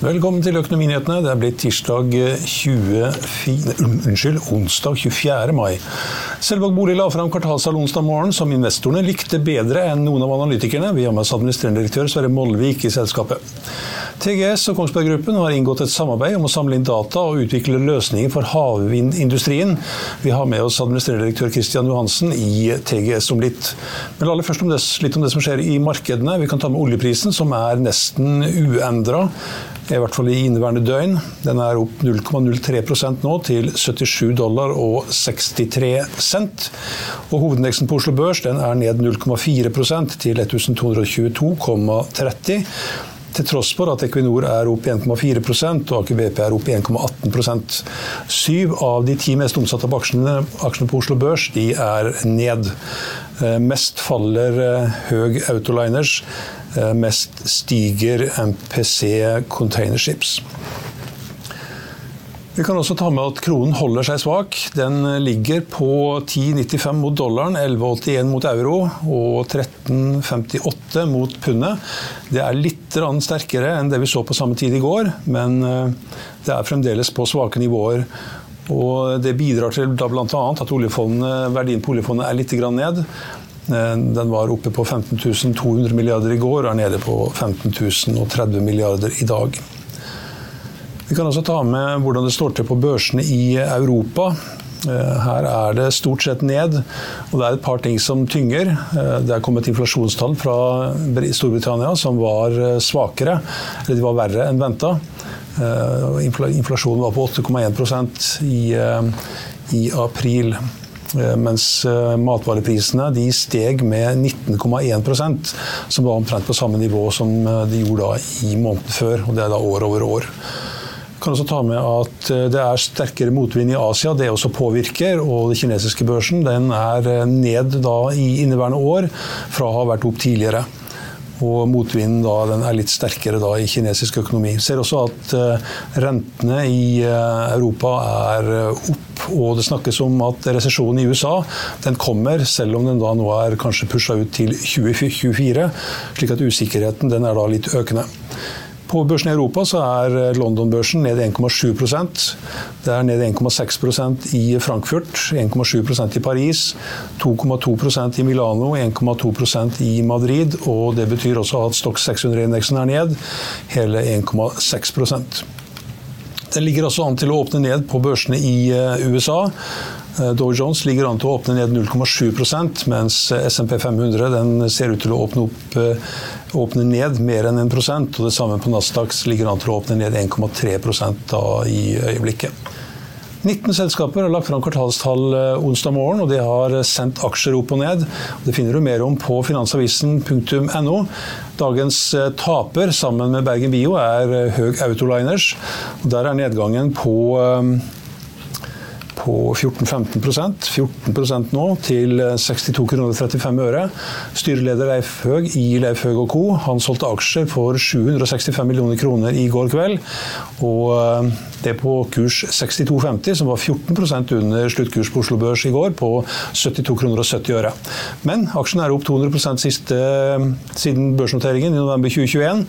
Velkommen til Økonominyhetene. Det er blitt tirsdag 24, unnskyld, onsdag 24. mai. Selvåg Bolig la fram kvartalstall onsdag morgen som investorene likte bedre enn noen av analytikerne. Vi har med oss administrerende direktør Sverre Molvik i selskapet. TGS og Kongsberg Gruppen har inngått et samarbeid om å samle inn data og utvikle løsninger for havvindindustrien. Vi har med oss administrerende direktør Kristian Johansen i TGS om litt. Men aller først om det, litt om det som skjer i markedene. Vi kan ta med oljeprisen, som er nesten uendra i hvert fall i inneværende døgn. Den er opp 0,03% nå, til 77 dollar og 63 cent. Og hovedindeksen på Oslo Børs den er ned 0,4% til 1222,30. Til tross for at Equinor er opp 1,4 og Aker BP er opp 1,18% Syv av de ti mest omsatte aksjene, aksjene på Oslo Børs de er ned. Eh, mest faller eh, Høg Autoliners. Eh, mest stiger MPC Containerships. Vi kan også ta med at kronen holder seg svak. Den ligger på 10,95 mot dollaren, 11,81 mot euro og 13,58 mot pundet. Det er litt sterkere enn det vi så på samme tid i går, men det er fremdeles på svake nivåer. Og det bidrar til bl.a. at verdien på oljefondet er litt ned. Den var oppe på 15 200 milliarder i går og er nede på 15 030 milliarder i dag. Vi kan også ta med hvordan det står til på børsene i Europa. Her er det stort sett ned, og det er et par ting som tynger. Det er kommet inflasjonstall fra Storbritannia som var svakere, eller de var verre enn venta. Inflasjonen var på 8,1 i, i april. Mens matvareprisene de steg med 19,1% som var omtrent på samme nivå som de gjorde i måneden før. og Det er da år over år. Kan også ta med at Det er sterkere motvind i Asia, det også påvirker. og Den kinesiske børsen den er ned da i inneværende år fra å ha vært opp tidligere. Og motvinden da, er litt sterkere da i kinesisk økonomi. Vi ser også at rentene i Europa er opp. Og det snakkes om at resesjonen i USA den kommer, selv om den da nå er kanskje pusha ut til 2024. Slik at usikkerheten den er da litt økende. På børsen i Europa så er London-børsen ned 1,7 Det er ned 1,6% i Frankfurt, 1,7% i Paris, 2,2% i Milano, 1,2% i Madrid. Og det betyr også at Stock 600-indeksen er ned hele 1,6% Den ligger også an til å åpne ned på børsene i USA. Dow Jones ligger an til å åpne ned 0,7% mens SMP 500 ser ut til å åpne, opp, åpne ned mer enn 1% og Det samme på Nasdaq ligger an til å åpne ned 1,3 i øyeblikket. 19 selskaper har lagt fram kvartalstall onsdag morgen, og de har sendt aksjer opp og ned. Det finner du mer om på finansavisen.no. Dagens taper sammen med Bergen Bio er Høg Autoliners. Der er nedgangen på på 14-15% 14% nå, til 62 kroner 35 øre. Styreleder Leif Høeg i Leif Høeg Co. Han solgte aksjer for 765 millioner kroner i går kveld. Og det på kurs 62,50, som var 14% under sluttkurs på Oslo Børs i går, på 72 kroner og 70 øre. Men aksjen er opp 200% siste, siden børsnoteringen i november 2021.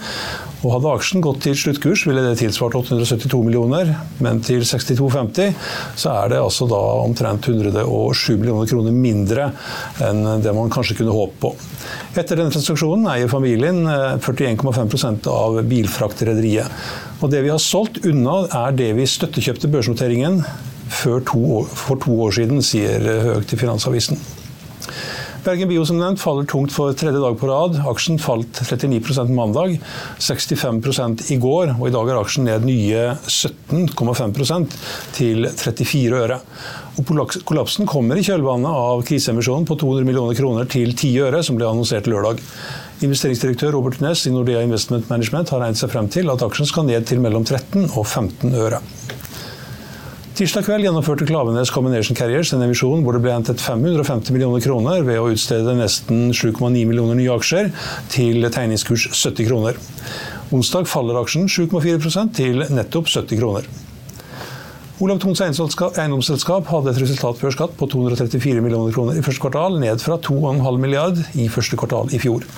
Og Hadde aksjen gått til sluttkurs, ville det tilsvart 872 millioner, men til 62,50 så er det altså da omtrent 107 millioner kroner mindre enn det man kanskje kunne håpe på. Etter denne transaksjonen eier familien 41,5 eh, av Bilfraktrederiet. Og det vi har solgt unna, er det vi støttekjøpte børsnoteringen for to år siden, sier Høeg til Finansavisen. Bergen Bio som nevnt faller tungt for tredje dag på rad. Aksjen falt 39% mandag, 65 i går, og i dag er aksjen ned nye 17,5% til 34 øre. Og kollapsen kommer i kjølvannet av kriseemisjonen på 200 millioner kroner til 10 øre, som ble annonsert lørdag. Investeringsdirektør Robert Næss i Nordea Investment Management har regnet seg frem til at aksjen skal ned til mellom 13 og 15 øre. Tirsdag kveld gjennomførte Klavenes Combination Carriers en emisjon hvor det ble hentet 550 millioner kroner ved å utstede nesten 7,9 millioner nye aksjer til tegningskurs 70 kroner. Onsdag faller aksjen 7,4% til nettopp 70 kroner. Olav Thons eiendomsselskap hadde et resultat før skatt på 234 millioner kroner i første kvartal, ned fra 2,5 milliard i første kvartal i fjor.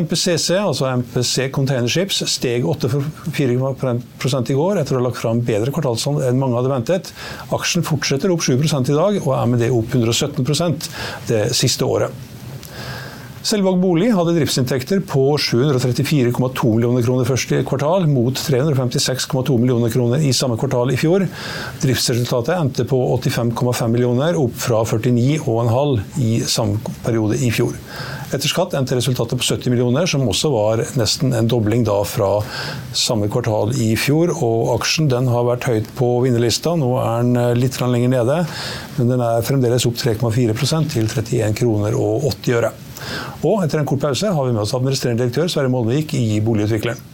MPCC, altså MPC Containerships, steg 8,4 i går etter å ha lagt fram bedre kvartalssalg enn mange hadde ventet. Aksjen fortsetter opp 7 i dag, og er med det opp 117% det siste året. Selvåg bolig hadde driftsinntekter på 734,2 millioner kroner første kvartal, mot 356,2 millioner kroner i samme kvartal i fjor. Driftsresultatet endte på 85,5 millioner, opp fra 49,5 i samme periode i fjor. Etter skatt endte resultatet på 70 millioner, som også var nesten en dobling da fra samme kvartal i fjor. Og aksjen den har vært høyt på vinnerlista. Nå er den eh, litt lenger nede, men den er fremdeles opp 3,4% til 31 kroner og 80 øre. Og etter en kort pause har vi med oss administrerende direktør Sverre Molvik i Boligutvikleren.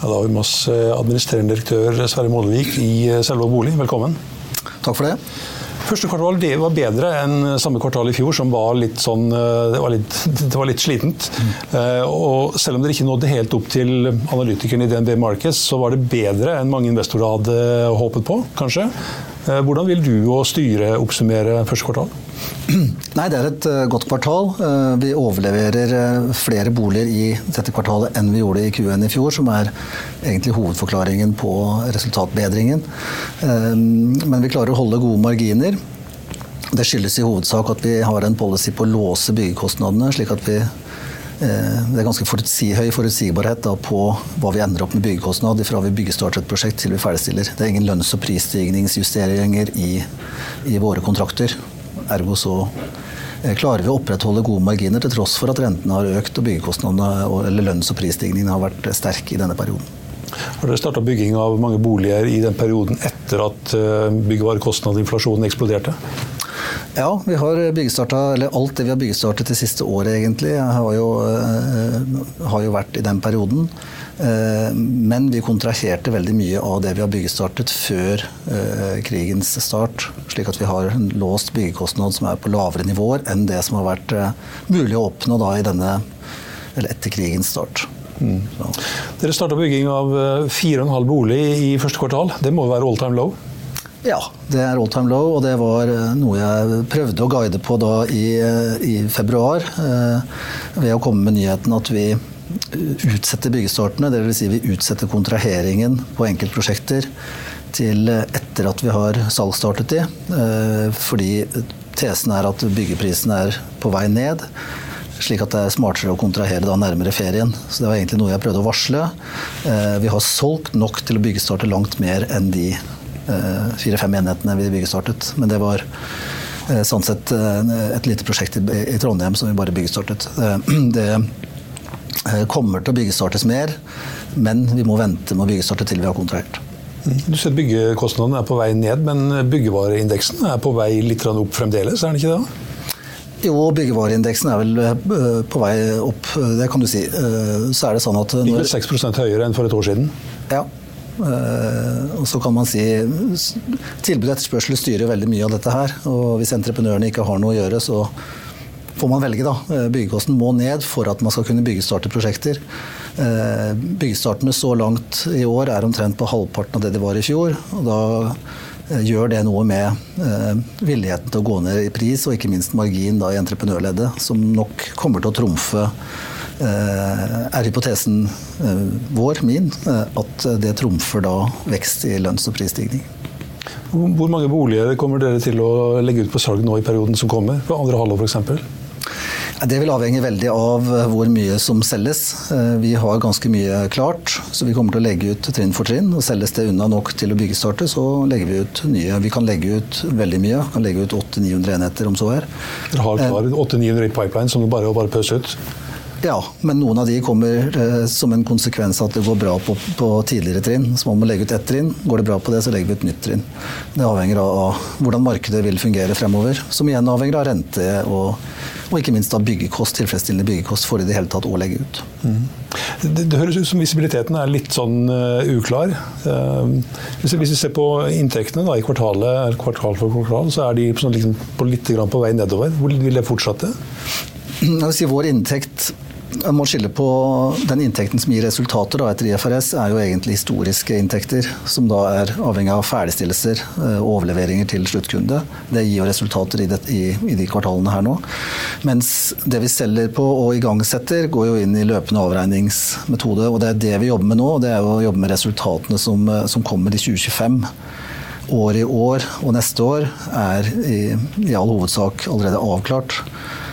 Ja, da har vi med oss eh, administrerende direktør Sverre Målevik i eh, Selvåg bolig. Velkommen. Takk for det. Første kvartal det var bedre enn samme kvartal i fjor, som var litt sånn eh, Det var litt, det var litt slitent. Mm. Og selv om dere ikke nådde helt opp til analytikeren i DNB Markets, så var det bedre enn mange investorer hadde håpet på, kanskje. Hvordan vil du og styret oppsummere første kvartal? Nei, Det er et uh, godt kvartal. Uh, vi overleverer flere boliger i dette kvartalet enn vi gjorde i Q1 i fjor, som er egentlig hovedforklaringen på resultatbedringen. Men vi klarer å holde gode marginer. Det skyldes i hovedsak at vi har en policy på å låse byggekostnadene, slik at vi det er ganske høy forutsigbarhet da, på hva vi ender opp med byggekostnad fra vi byggestarter et prosjekt til vi ferdigstiller. Det er ingen lønns- og prisstigningsjusteringer i, i våre kontrakter. Ergo så eh, klarer vi å opprettholde gode marginer til tross for at rentene har økt og byggekostnadene eller lønns- og prisstigningen har vært sterk i denne perioden. Har dere starta bygging av mange boliger i den perioden etter at byggevarekostnader og inflasjonen eksploderte? Ja, vi har byggestarta, eller alt det vi har byggestartet det siste året egentlig, har jo, eh, har jo vært i den perioden. Eh, men vi kontraherte veldig mye av det vi har byggestartet før eh, krigens start. Slik at vi har en låst byggekostnad som er på lavere nivåer enn det som har vært mulig å oppnå da i denne, eller etter krigens start. Mm. Dere starta bygging av 4,5 bolig i første kvartal. Det må være all time low? Ja, det er all time low, og det var noe jeg prøvde å guide på da i, i februar. Ved å komme med nyheten at vi utsetter byggestartene. Dvs. Si vi utsetter kontraheringen på enkeltprosjekter til etter at vi har salgsstartet de. Eh, fordi tesen er at byggeprisen er på vei ned. Slik at det er smartere å kontrahere da nærmere ferien. Så det var egentlig noe jeg prøvde å varsle. Eh, vi har solgt nok til å byggestarte langt mer enn de eh, fire-fem enhetene vi byggestartet. Men det var sånn sett et lite prosjekt i Trondheim som vi bare byggestartet. Det Eh, kommer til å byggestartes mer, men vi må vente med å byggestarte til vi har kontrahert. Mm. Du ser Byggekostnadene er på vei ned, men byggevareindeksen er på vei litt opp fremdeles, er den ikke det? Jo, byggevareindeksen er vel eh, på vei opp, det kan du si. Eh, så er det sånn at når... Ikke 6 høyere enn for et år siden? Ja. Eh, og så kan man si Tilbud og etterspørsel styrer veldig mye av dette her. Og hvis entreprenørene ikke har noe å gjøre, så får man velge, da. Byggekosten må ned for at man skal kunne byggestarte prosjekter. Byggestartene så langt i år er omtrent på halvparten av det de var i fjor. og da Eh, gjør det noe med eh, villigheten til å gå ned i pris, og ikke minst margin da, i entreprenørleddet, som nok kommer til å trumfe eh, er hypotesen vår, min, at det trumfer da vekst i lønns- og prisstigning. Hvor mange boliger kommer dere til å legge ut på salg nå i perioden som kommer? På andre halvår f.eks.? Det vil avhenge veldig av eh, hvor mye som selges. Eh, vi har ganske mye klart, så vi kommer til å legge ut trinn for trinn. og Selges det unna nok til å byggestarte, så legger vi ut nye. Vi kan legge ut veldig mye. Vi kan legge ut 800-900 enheter om så er. Dere har klar 800-900 i pipeline som du bare, bare pøser ut? Ja, men noen av de kommer eh, som en konsekvens av at det går bra på, på, tidligere trinn. Så man må legge ut ett trinn. Går det bra på det, så legger vi ut nytt trinn. Det avhenger av hvordan markedet vil fungere fremover. Som igjen avhenger av rente og og ikke minst av byggekost, tilfredsstillende byggekost for i det hele tatt å legge ut. Mm. Det, det, høres ut som visibiliteten er litt sånn uh, uklar. Uh, hvis, hvis, vi ser på inntektene da, i kvartalet, kvartal for kvartal, så er de sånn, liksom, på litt på vei nedover. Hvor vil det fortsette? Jeg vil si Vår inntekt man må skille på Den inntekten som gir resultater da, etter IFRS, er jo egentlig historiske inntekter, som da er avhengig av ferdigstillelser eh, og overleveringer til sluttkunde. Det gir jo resultater i, det, i, i, de kvartalene her nå. Mens det vi selger på og igangsetter, går jo inn i løpende avregningsmetode. Og det er det vi jobber med nå, og det er jo å jobbe med resultatene som, eh, som kommer i 2025 året i år og neste år er i, i all hovedsak allerede avklart.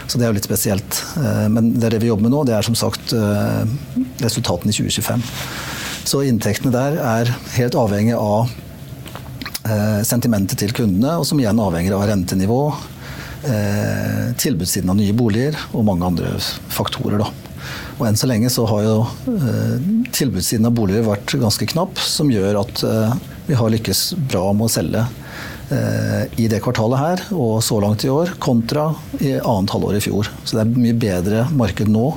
Så det er jo litt spesielt. Eh, men det, er det vi jobber med nå, det er som sagt eh, resultatene i 2025. Så inntektene der er helt avhengig av eh, sentimentet til kundene, og som igjen avhenger av rentenivå, tilbudssiden av nye boliger og mange andre faktorer. Da. Og enn så lenge så har jo tilbudssiden av boliger vært ganske knapp, som gjør at vi har lykkes bra med å selge i det kvartalet her og så langt i år, kontra i annet halvår i fjor. Så det er mye bedre marked nå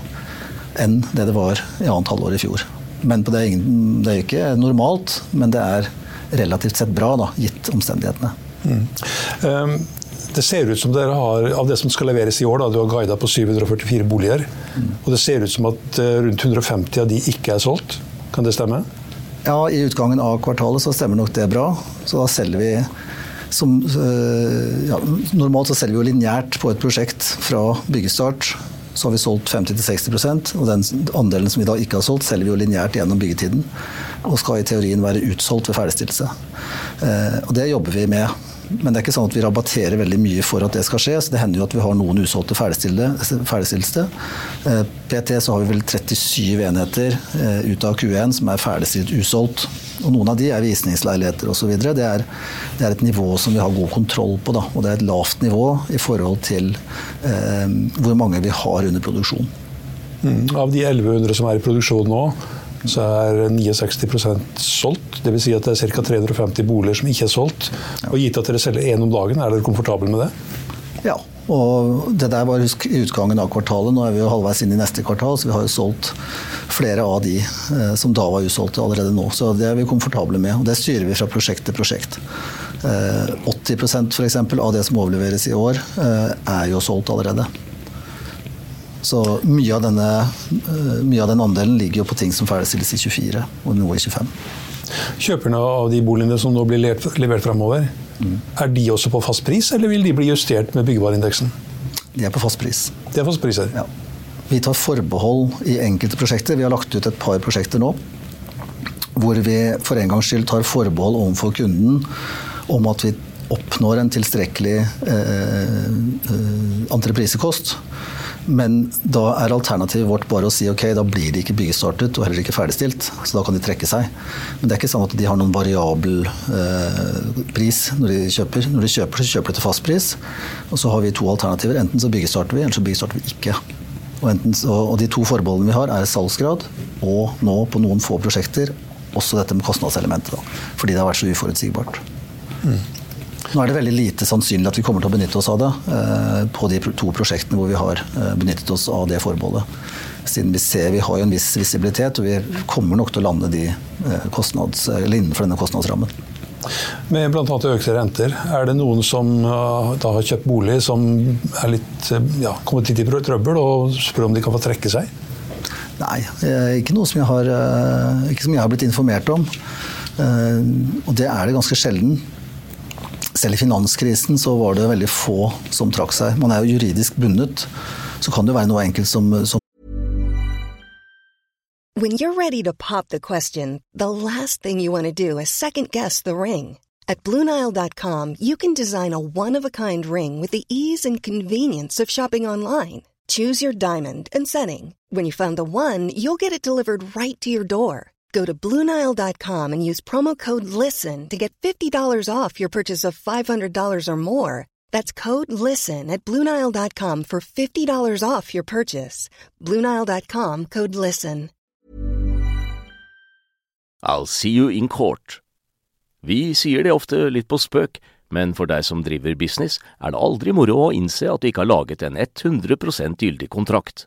enn det det var i annet halvår i fjor. Men det er, ingen, det er ikke normalt, men det er relativt sett bra, da, gitt omstendighetene. Mm. Um, det ser ut som dere har, av det som skal leveres i år, da, du har guida på 744 boliger. Mm. Og det ser ut som at eh, rundt 150 av de ikke er solgt. Kan det stemme? Ja, i utgangen av kvartalet så stemmer nok det bra. Så da selger vi som, eh, ja, normalt så selger vi jo lineært på et prosjekt fra byggestart. Så har vi solgt 50-60% og den andelen som vi da ikke har solgt, selger vi jo lineært gjennom byggetiden. Og skal i teorien være utsolgt ved ferdigstillelse. Eh, og det jobber vi med. Men det er ikke sånn at vi rabatterer veldig mye for at det skal skje. så Det hender jo at vi har noen usolgte ferdigstillelse. Eh, PT så har vi vel 37 enheter ut av Q1 som er ferdigstilt usolgt. Og noen av de er visningsleiligheter osv. Det, er, det er et nivå som vi har god kontroll på. Da. Og det er et lavt nivå i forhold til eh, hvor mange vi har under produksjon. Mm. Av de 1100 som er i produksjon nå, så er 69% solgt. Dvs. Si at det er ca. 350 boliger som ikke er solgt. Og gitt at dere selger én om dagen, er dere komfortable med det? Ja. Og det der var utgangen av kvartalet. Nå er vi jo halvveis inn i neste kvartal, så vi har jo solgt flere av de eh, som da var usolgte allerede nå. Så det er vi komfortable med. Og det styrer vi fra prosjekt til prosjekt. Eh, 80% f.eks. av det som overleveres i år, eh, er jo solgt allerede. Så mye av, denne, eh, mye av den andelen ligger jo på ting som ferdigstilles i 24 og noe i 25. Kjøperne av de boligene som nå blir levert fremover, mm. er de også på fast pris, eller vil de bli justert med byggevareindeksen? De er på fast pris. De er fast priser? Ja. Vi tar forbehold i enkelte prosjekter. Vi har lagt ut et par prosjekter nå hvor vi for en gangs skyld tar forbehold overfor kunden om at vi oppnår en tilstrekkelig eh, eh, entreprisekost. Men da er alternativet vårt bare å si ok, da blir de ikke byggestartet og heller ikke ferdigstilt. Så da kan de trekke seg. Men det er ikke sånn at de har noen variabel eh, pris når de kjøper. Når de kjøper, så kjøper de til fast pris. Og så har vi to alternativer. Enten så byggestarter vi, eller så byggestarter vi ikke. Og, enten, og de to forbeholdene vi har, er salgsgrad og nå på noen få prosjekter også dette med kostnadselementet. Da, fordi det har vært så uforutsigbart. Mm. Nå er det veldig lite sannsynlig at vi kommer til å benytte oss av det eh, på de to prosjektene hvor vi har eh, benyttet oss av det forbeholdet. Siden vi ser vi har jo en viss visibilitet, og vi kommer nok til å lande de kostnads, innenfor denne kostnadsrammen. Med bl.a. økte renter, er det noen som da har kjøpt bolig som er litt, ja, kommet litt i trøbbel, og spør om de kan få trekke seg? Nei, ikke noe som jeg har, ikke som jeg har blitt informert om. Og det er det ganske sjelden. Selv i finanskrisen så var det veldig få som trakk seg. Man er jo juridisk bundet. Så kan det være noe enkelt som, som When you're ready to pop the question, the last thing you want to do is second guess the ring. At BlueNile.com you can design a one-of-a-kind ring with the ease and convenience of shopping online. Choose your diamond and setting. When you find the one, you'll get it delivered right to your door. Go to Bluenile.com and use promo code LISTEN to get $50 off your purchase of $500 or more. That's code LISTEN at Bluenile.com for $50 off your purchase. Bluenile.com code LISTEN. I'll see you in court. Vi sier det ofte litt på spøk, men for deg som driver business, er det aldri moro å innse at du ikke har laget en 100 gyldig kontrakt.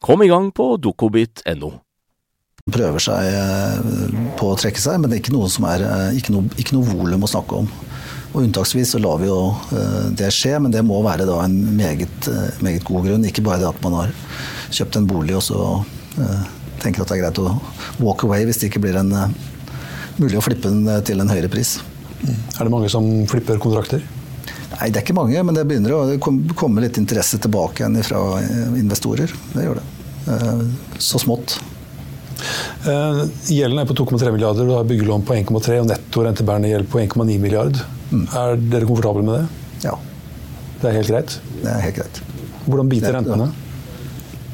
Kom i gang på dokobit.no. Prøver seg eh, på å trekke seg, men det er ikke noe som er eh, ikke noe, ikke noe volum å snakke om. Og Unntaksvis så lar vi jo eh, det skje, men det må være da en meget, meget god grunn. Ikke bare det at man har kjøpt en bolig og så tenker at det er greit å walk away hvis det ikke blir en, mulig å flippe den til en høyere pris. Er det mange som flipper kontrakter? Nei, det er ikke mange, men det begynner å komme litt interesse tilbake igjen fra eh, investorer. Det gjør det. Eh, så smått. Eh, gjelden er på 2,3 milliarder, du har byggelån på 1,3 og netto rentebærende gjeld på 1,9 milliard. Mm. Er dere komfortable med det? Ja. Det er helt greit? Det er helt greit. Hvordan biter rentene?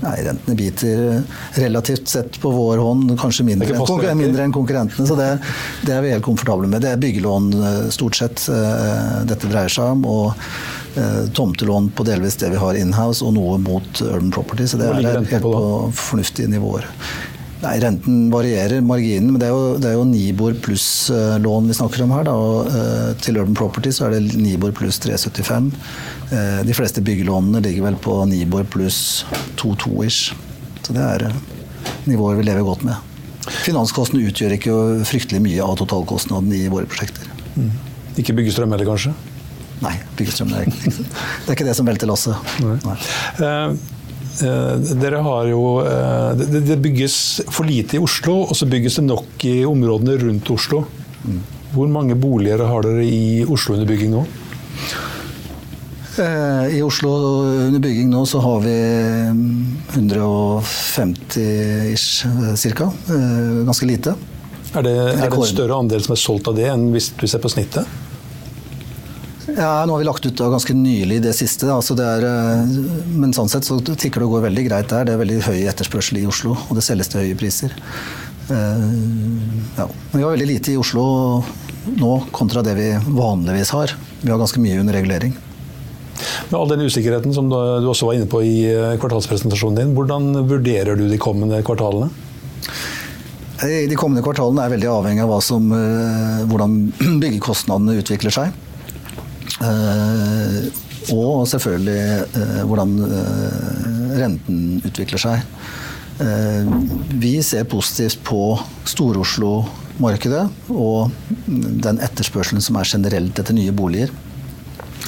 Nei, rentene biter relativt sett på vår hånd kanskje mindre, enn, mindre enn konkurrentene. Så det, det, er vi helt komfortable med. Det er byggelån eh, stort sett uh, dette dreier seg om. Og uh, tomtelån på delvis det vi har inhouse, og noe mot Urban Property. Så det er helt på, på fornuftige nivåer. Nei, Renten varierer, marginen, men det er jo, det er jo Nibor pluss-lån vi snakker om her. Da, og uh, Til Urban Property så er det Nibor pluss 375. Uh, de fleste byggelånene ligger vel på Nibor pluss 22-ish. Så det er nivåer vi lever godt med. Finanskostnadene utgjør ikke fryktelig mye av totalkostnaden i våre prosjekter. Mm. Ikke byggestrøm heller, kanskje? Nei, byggestrøm er ikke, det er ikke det som velter lasset. Nei. Nei. Eh, dere har jo det, Det bygges for lite i Oslo, og så bygges det nok i områdene rundt Oslo. Hvor mange boliger har dere i Oslo under bygging nå? Eh, I Oslo under bygging nå så har vi 150 ish ca. Ganske lite. Er det, er det en større andel som er solgt av det enn hvis du ser på snittet? Ja, Nå har vi lagt ut ganske nylig det siste. Altså det er, eh, men sånn sett så tikker det og går veldig greit der. Det er veldig høy etterspørsel i Oslo, og det selges til høye priser. Uh, ja. Vi har veldig lite i Oslo nå kontra det vi vanligvis har. Vi har ganske mye under regulering. Med all den usikkerheten som du også var inne på i eh, kvartalspresentasjonen din, hvordan vurderer du de kommende kvartalene? De kommende kvartalene er veldig avhengig av som, hvordan byggekostnadene utvikler seg. Eh, og selvfølgelig eh, hvordan eh, renten utvikler seg. Vi ser positivt på Stor-Oslo-markedet og den etterspørselen som er generelt etter nye boliger.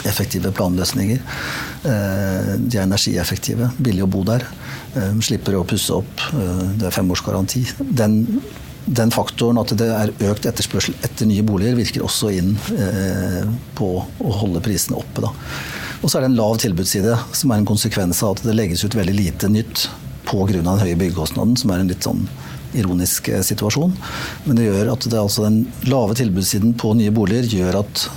effektive planløsninger. De er energieffektive, billig å bo der. Slipper å pusse opp. Det er femårsgaranti. Den den faktoren at det er økt etterspørsel etter nye boliger, virker også inn eh, på å holde prisene oppe. Da. Og så er det en lav tilbudsside, som er en konsekvens av at det legges ut veldig lite nytt pga. den høye byggekostnaden, som er en litt sånn ironisk eh, situasjon. Men det gjør at det, altså den lave tilbudssiden på nye boliger gjør at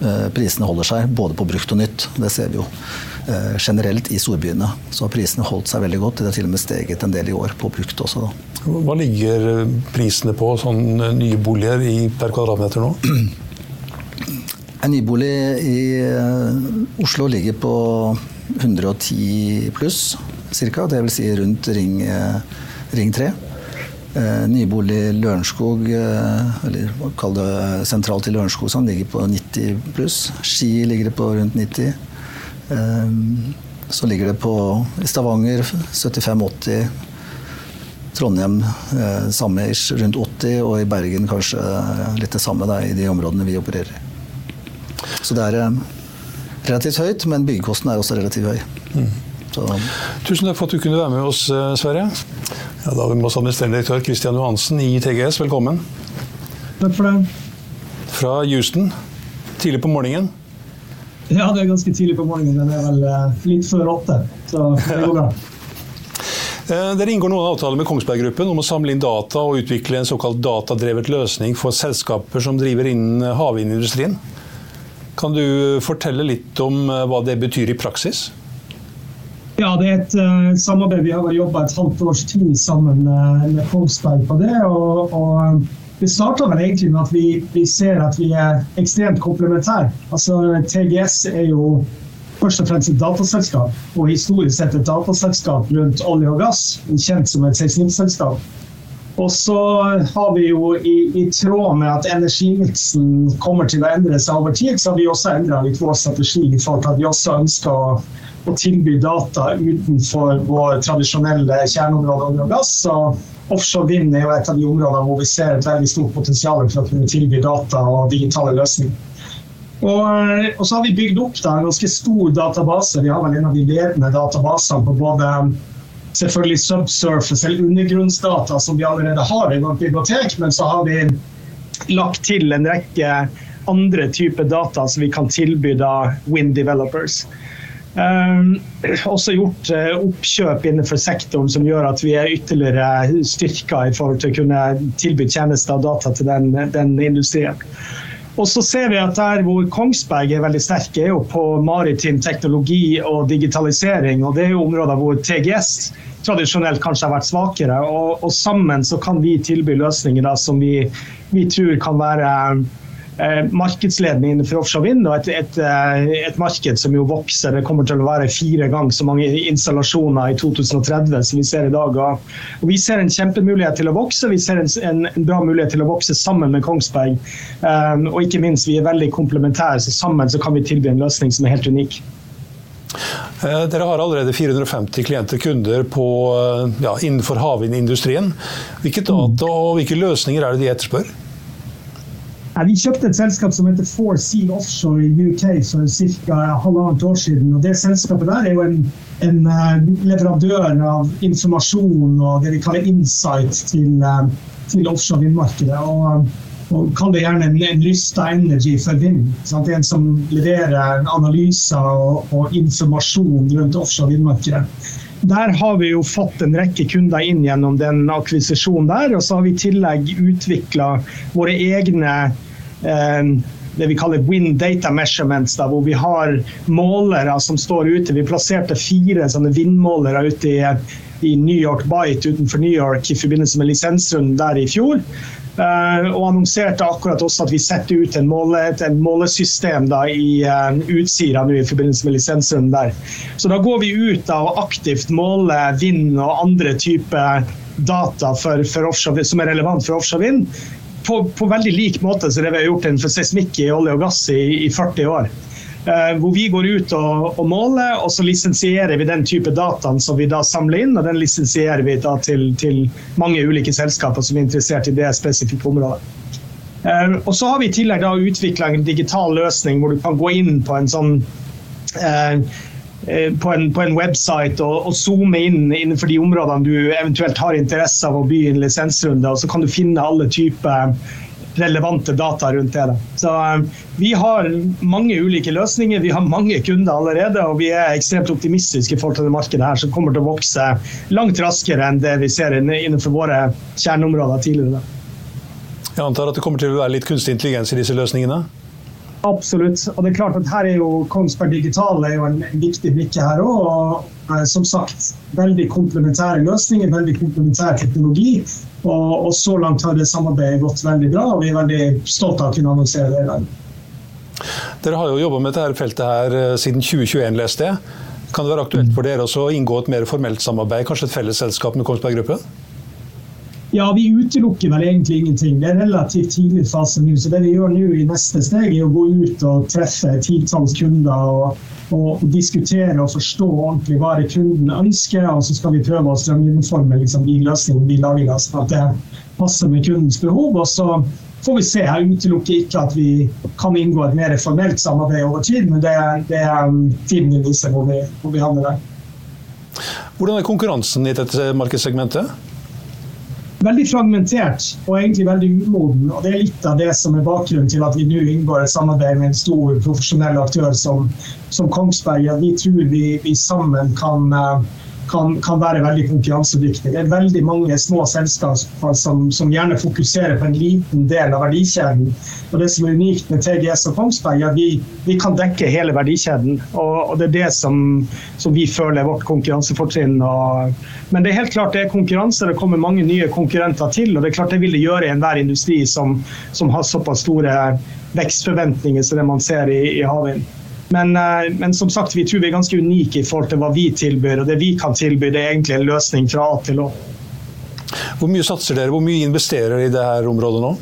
eh, prisene holder seg, både på brukt og nytt. Det ser vi jo. Eh, generelt i storbyene. Så har prisene holdt seg veldig godt. Det har til og med steget en del i år på brukt også. Da. Hva ligger eh, prisene på sånne nye boliger i, per kvadratmeter nå? En nybolig i eh, Oslo ligger på 110 pluss ca. Dvs. Si rundt Ring, ring 3. Nybolig Lørenskog, eller kall det sentralt i Lørenskog, sånn, ligger på 90 pluss. Ski ligger på rundt 90. Ehm, så ligger det på i Stavanger 75-80. Trondheim eh, samme ish, rundt 80, og i Bergen kanskje litt det samme da, i de områdene vi opererer i. Så det er eh, relativt høyt, men byggekosten er også relativt høy. Mm. Tusen takk for at du kunne være med oss, eh, Sverre. Ja, da har vi med oss administrerende direktør Kristian Johansen i TGS. Velkommen. Takk for det. Fra Houston, tidlig på morgenen. Ja, det er ganske tidlig på morgenen. Den er vel eh, litt før åtte. Så det går bra. Eh, dere inngår noen avtaler med Kongsberg Gruppen om å samle inn data og utvikle en såkalt datadrevet løsning for selskaper som driver innen havvindindustrien. Kan du fortelle litt om eh, hva det betyr i praksis? Ja, Det er et uh, samarbeid. Vi har jobba et halvt års tid sammen uh, med Kongsberg på det. og, og det starta vel egentlig med at vi, vi, ser at vi er ekstremt komplementære. Altså, TGS er jo først og fremst et dataselskap, og historisk sett et dataselskap rundt olje og gass, kjent som et seismikkselskap. Og så har vi jo i, i, tråd med at energimiksen kommer til å endre seg over tid, så har vi også endra litt vår strategi i forhold til at vi også ønsker å, å tilby data utenfor vår tradisjonelle kjerneområde olje og gass. Så Offshore vind er jo et av de områdene hvor vi ser et veldig stort potensial for å kunne tilby data og digitale løsninger. Og, og, så har vi bygd opp da, en ganske stor database. Vi har vel en av de ledende databasene på både selvfølgelig subsurface eller undergrunnsdata som vi allerede har i vårt bibliotek, men så har vi lagt til en rekke andre typer data som vi kan tilby da Wind Developers. Um, også gjort uh, oppkjøp innenfor sektoren som gjør at vi er ytterligere styrka i forhold til å kunne tilby tjenester og data til den, den industrien. Og så ser vi at der hvor Kongsberg er veldig sterke, er jo på maritim teknologi og digitalisering. og Det er jo områder hvor TGS tradisjonelt kanskje har vært svakere. Og, og sammen så kan vi tilby løsninger da, som vi, vi tror kan være Eh, markedsledende innenfor offshore vind, og et, et, eh, et, marked som jo vokser. Det kommer til å være fire ganger så mange installasjoner i 2030 som vi ser i dag. Og vi ser en kjempemulighet til å vokse. Vi ser en, en, bra mulighet til å vokse sammen med Kongsberg. Um, og ikke minst, vi er veldig komplementære, så sammen så kan vi tilby en løsning som er helt unik. Dere har allerede 450 klienter, kunder på, ja, innenfor havvindindustrien. Hvilke data og hvilke løsninger er det de etterspør? Vi kjøpte et selskap som heter Four Seal Offshore i UK for ca. halvannet år siden. og Det selskapet der er jo en, en eh, leverandør av informasjon og det vi kaller insight til, eh, til offshore vindmarkedet. Og, og Kall det gjerne en, en Lysta Energy for vind. Sant? En som leverer analyser og, og informasjon rundt offshore vindmarkedet. Der har vi jo fått en rekke kunder inn gjennom den akvisisjonen der. Og så har vi i tillegg utvikla våre egne det vi kaller wind data measurements, da, hvor vi har målere som står ute. Vi plasserte fire sånne vindmålere ute i, i New York Bite utenfor New York i forbindelse med lisensrunden der i fjor. Uh, og annonserte akkurat også at vi setter ut en måle, en målesystem da, i uh, Utsira nå i forbindelse med lisensrunden der. Så da går vi ut da, og aktivt måler vind og andre typer data for, for offshore, som er relevant for offshore vind på, på, veldig lik måte som det vi har gjort innenfor seismikk i olje og gass i, i 40 år. Uh, hvor vi går ut og, og, måler, og så lisensierer vi den type dataen som vi da samler inn. Og den lisensierer vi da til, til mange ulike selskaper som er interessert i det spesifikke området. Uh, og så har vi i tillegg da utvikla en digital løsning hvor du kan gå inn på en sånn uh, på en, på en, website og, og, zoome inn innenfor de områdene du eventuelt har interesse av å by i en lisensrunde. og Så kan du finne alle typer relevante data rundt det. Så Vi har mange ulike løsninger, vi har mange kunder allerede. Og vi er ekstremt optimistiske i forhold til det markedet her, som kommer til å vokse langt raskere enn det vi ser innenfor våre kjerneområder tidligere. Jeg antar at det kommer til å være litt kunstig intelligens i disse løsningene? Absolutt. Og det er klart at her er jo Kongsberg Digital er jo en viktig brikke her òg. Og eh, som sagt, veldig komplementære løsninger, veldig komplementær teknologi. Og, og, så langt har det samarbeidet gått veldig bra, og vi er veldig stolte av å kunne annonsere det i dag. Dere har jo jobba med dette feltet her eh, siden 2021, leste jeg. Kan det være aktuelt for dere å inngå et mer formelt samarbeid, kanskje et felles selskap med Kongsberg Gruppen? Ja, vi utelukker vel egentlig ingenting. Det er relativt tidlig fase nå. Så det vi gjør nå i neste steg, er å gå ut og treffe titalls kunder og, og, diskutere og forstå ordentlig hva det kunden ønsker. Og så skal vi prøve å strømlinjeforme liksom, de løsningene vi lager, sånn at det passer med kundens behov. Og så får vi se. Jeg utelukker ikke at vi kan inngå et mer formelt samarbeid over tid, men det, det er tiden vi viser hvor vi, hvor vi handler der. Hvordan er konkurransen i dette markedssegmentet? Veldig fragmentert og egentlig veldig umoden. og Det er litt av det som er bakgrunnen til at vi nå inngår et samarbeid med en stor profesjonell aktør som, som Kongsberg. At vi tror vi, vi sammen kan uh, kan, kan, være veldig konkurransedyktig. Det er veldig mange små selskaper som, som, gjerne fokuserer på en liten del av verdikjeden. Og Det som er unikt med TGS og Kongsberg, er at vi, vi kan dekke hele verdikjeden. Og, og det er det som, som, vi føler er vårt konkurransefortrinn. Men det er helt klart det er konkurranse. Det kommer mange nye konkurrenter til. Og det er klart det vil det gjøre i enhver industri som, som har såpass store vekstforventninger som det man ser i, i havvind. Men, eh, men, som sagt, vi tror vi er ganske unike i forhold til hva vi tilbyr. Og det vi kan tilby, det er egentlig en løsning fra A til Å. Hvor mye satser dere, hvor mye investerer dere i dette området nå?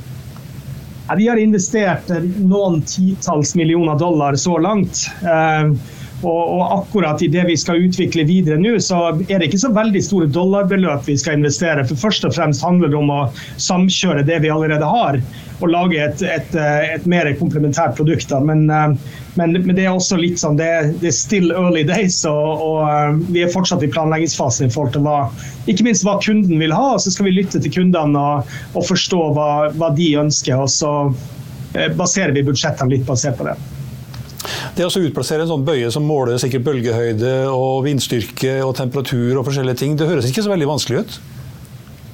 Ja, vi har investert eh, noen titalls millioner dollar så langt. Eh, og, og, akkurat i det vi skal utvikle videre nå, så er det ikke så veldig store dollarbeløp vi skal investere. For først og fremst handler det om å samkjøre det vi allerede har, og lage et, et, et mer komplementært produkt. Men, men, men, det er også litt sånn, det, det er still early days, og, og, vi er fortsatt i planleggingsfasen i forhold til hva, ikke minst hva kunden vil ha. og Så skal vi lytte til kundene og, og forstå hva, hva de ønsker. og så eh, baserer vi budsjettene litt basert på det. Det å utplassere en sånn bøye som måler sikkert bølgehøyde og vindstyrke og temperatur og forskjellige ting, det høres ikke så veldig vanskelig ut?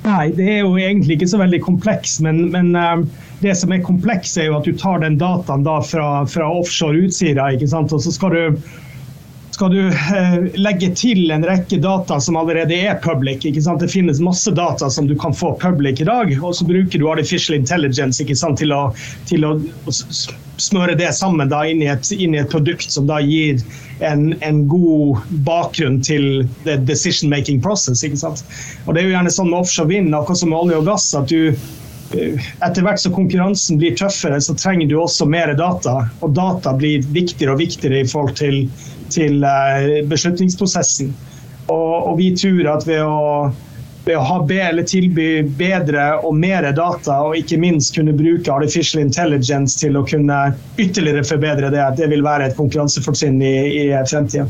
Nei, det er jo egentlig ikke så veldig kompleks, men, men uh, det som er kompleks, er jo at du tar den dataen da fra, fra offshore Utsira, ikke sant? og så skal du skal du eh, legge til en rekke data som allerede er public. ikke sant? Det finnes masse data som du kan få public i dag, og så bruker du artificial intelligence ikke sant? Til, å, til å smøre det sammen da, inn, i et, inn i et produkt som da gir en, en, god bakgrunn til the decision making process. ikke sant? Og Det er jo gjerne sånn med offshore vind, akkurat som med olje og gass, at du eh, etter hvert som konkurransen blir tøffere, så trenger du også mer data. Og data blir viktigere og viktigere i forhold til til eh, beslutningsprosessen. Og, og vi tror at ved å, ved å ha eller tilby bedre og mer data, og ikke minst kunne bruke artificial intelligence til å kunne ytterligere forbedre det, det vil være et konkurransefortrinn i, i fremtida.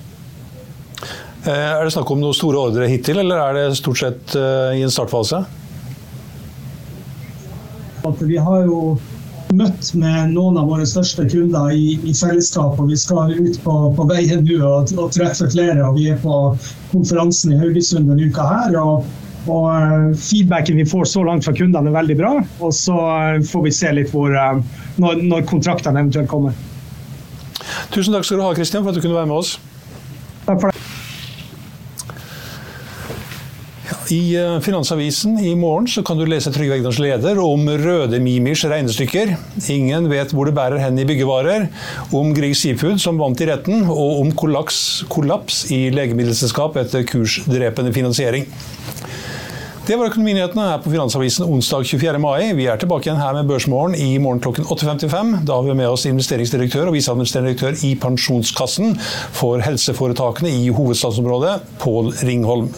Eh, er det snakk om noen store ordre hittil, eller er det stort sett eh, i en startfase? Vi har jo møtt med noen av våre største kunder i, i fellesskap. og Vi skal ut på, på veien nå og, og, treffe flere. og Vi er på konferansen i Haugesund denne uka her. og, og uh, Feedbacken vi får så langt fra kundene er veldig bra. og Så uh, får vi se litt hvor, uh, når, når kontraktene eventuelt kommer. Tusen takk skal du ha, Kristian, for at du kunne være med oss. Takk for det. I eh, Finansavisen i morgen så kan du lese Trygve Egners leder om røde Mimers regnestykker. Ingen vet hvor det bærer hen i byggevarer. Om Grieg Seafood som vant i retten, og om kollaps, kollaps i legemiddelselskap etter kursdrepende finansiering. Det var Økonominyhetene her på Finansavisen onsdag 24. mai. Vi er tilbake igjen her med Børsmorgen i morgen klokken 8.55. Da har vi med oss investeringsdirektør og viseadministrerende direktør i Pensjonskassen for helseforetakene i hovedstadsområdet, Pål Ringholm.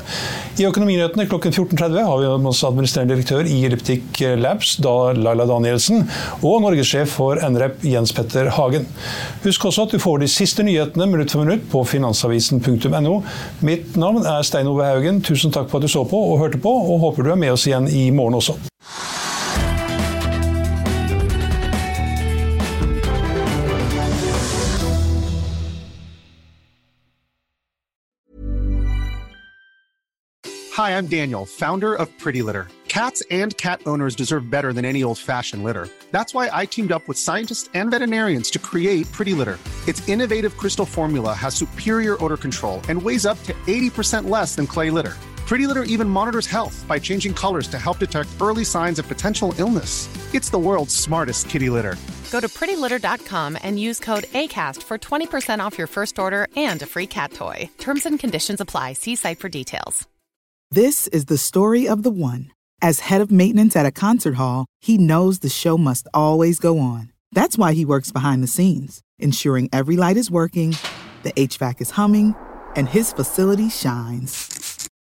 I Økonominyhetene klokken 14.30 har vi med oss administrerende direktør i Elliptic Labs, da Laila Danielsen, og norgessjef for NREP, Jens Petter Hagen. Husk også at du får de siste nyhetene minutt for minutt på finansavisen.no. Mitt navn er Stein Ove Haugen. Tusen takk for at du så på og hørte på. og håper du er med oss igjen i morgen også. Hi, I'm Daniel, founder of Pretty Litter. Cats and cat owners deserve better than any old fashioned litter. That's why I teamed up with scientists and veterinarians to create Pretty Litter. Its innovative crystal formula has superior odor control and weighs up to 80% less than clay litter. Pretty Litter even monitors health by changing colors to help detect early signs of potential illness. It's the world's smartest kitty litter. Go to prettylitter.com and use code ACAST for 20% off your first order and a free cat toy. Terms and conditions apply. See site for details. This is the story of the one. As head of maintenance at a concert hall, he knows the show must always go on. That's why he works behind the scenes, ensuring every light is working, the HVAC is humming, and his facility shines.